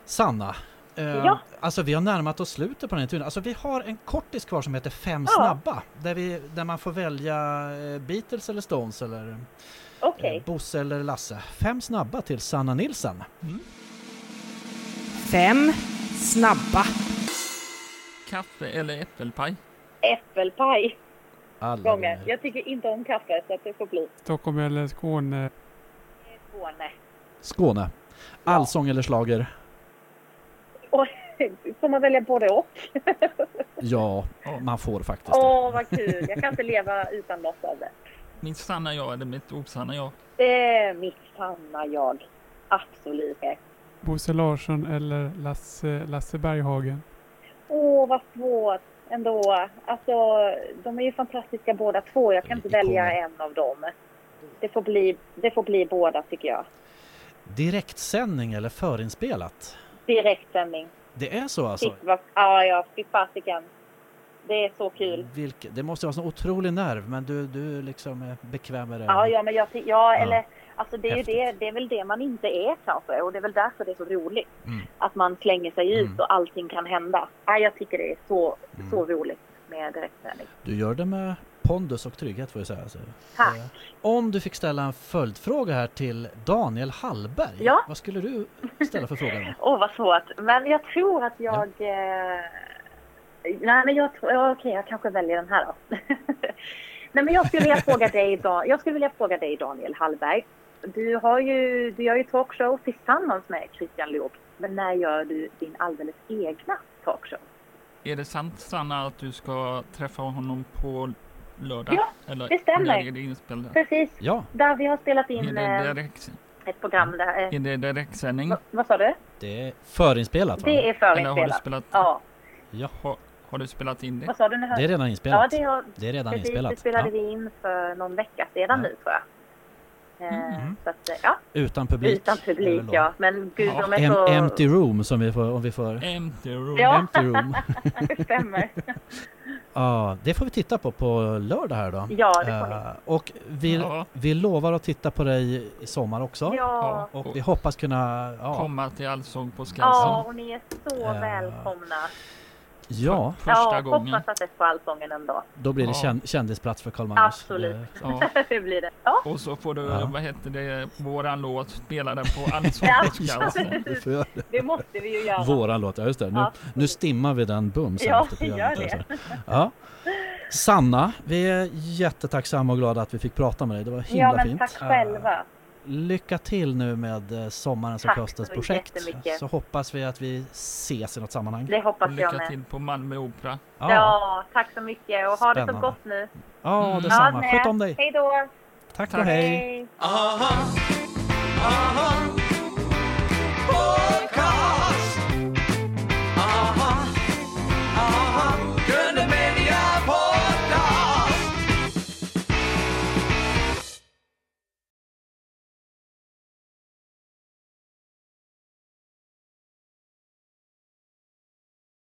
Sanna, eh, Ja. alltså vi har närmat oss slutet på den här intervjun. Alltså vi har en kortis kvar som heter Fem Ja. snabba. Där, vi, där man får välja eh, Beatles eller Stones eller Okej. eh, Bosse eller Lasse. Fem snabba till Sanna Nilsson. Fem snabba. kaffe eller äppelpaj? Äppelpaj Alla gånger. Jag tycker inte om kaffe så att det får bli Stockholm eller Skåne? Skåne. Skåne. Allsång eller slager? Och, får man välja både och? Ja, Ja. man får faktiskt Åh, vad kul. Jag kan inte leva utan något av det. Mitt sanna jag eller mitt osanna jag? Det är mitt sanna jag. Absolut. Bosse Larsson eller Lasse, Lasse Berghagen? Åh, vad svårt ändå. Alltså, de är ju fantastiska båda två. Jag kan inte välja en av dem. Det får bli, det får bli båda tycker jag. Direktsändning eller förinspelat? Direktsändning. Det är så alltså? Ja, ja, fy fasiken. Det är så kul. Vilke, det måste vara en otrolig nerv men du, du liksom är bekväm med det? Ja, ja, men jag, ja, Ja. eller alltså det är ju det, det är väl det man inte är kanske och det är väl därför det är så roligt. Mm. Att man slänger sig ut Mm. och allting kan hända. Ja, jag tycker det är så, Mm. så roligt med direktsändning. Du gör det med pondus och trygghet får jag säga. Så. Tack. Eh, Om du fick ställa en följdfråga här till Daniel Hallberg. Ja. Vad skulle du ställa för fråga? Åh, vad svårt. Men jag tror att jag... Eh... Nej, men jag tror... ja, Okej, jag kanske väljer den här då. Nej, men jag skulle vilja fråga dig, jag skulle vilja fråga dig Daniel Hallberg. Du har ju, du gör ju talkshow tillsammans med Christian Luuk. Men när gör du din alldeles egna talkshow? Är det sant Sanna att du ska träffa honom på lördag? Ja, Eller det stämmer. är det? Precis, Ja, där vi har spelat in eh, direkt, ett program där. Eh, är det direktsändning? vad, sa du? det är förinspelat va? Det är Eller har du förinspelat. spelat, Ja, Ja, har, du spelat in det? vad sa du nu? det är redan Ja, inspelat. det har, Det är redan Precis, inspelat. det spelade Ja. vi in för någon vecka sedan Ja. nu tror jag. Eh, Mm. Så att, eh, ja, Utan publik. utan publik ja. Men gud, Ja. de är Em- så... Empty room som vi får, om vi får. Empty room. Ja. Empty room. det stämmer. Ja, det får vi titta på på lördag här då. Ja, det får ni. Eh, och vi, Ja. vi lovar att titta på dig i sommar också. Ja. Och vi hoppas kunna... Ja, Komma till Allsång på ja, Skansen. och ni är så välkomna. Ja Första ja, gången. hoppas att det får Allsången en dag. då blir det Ja. kän- kändisplats för Carl Magnus. Absolut. Det- Ja. det blir det. Ja, Och så får du, Ja. vad heter det, våran låt på Allsång Ja. på Skansen. Du får göra det. det måste vi ju göra. Våran låt, ja just det. Nu, nu stimmar vi den bums Ja, efter programmet. gör det. alltså. Ja. Sanna, vi är jättetacksamma och glada att vi fick prata med dig. Det var himla Ja, men fint. tack Eh, själva lycka till nu med eh, sommarens Tack och höstens projekt. Så hoppas vi att vi ses i något sammanhang. Det hoppas lycka jag med. Lycka till på Malmö Opera. Ja. ja, tack så mycket och Spännande. ha det så gott nu. Ja, mm. detsamma. Ja, Sköt om dig. Hej då. Tack, tack. och hej. Aha. Aha. Aha.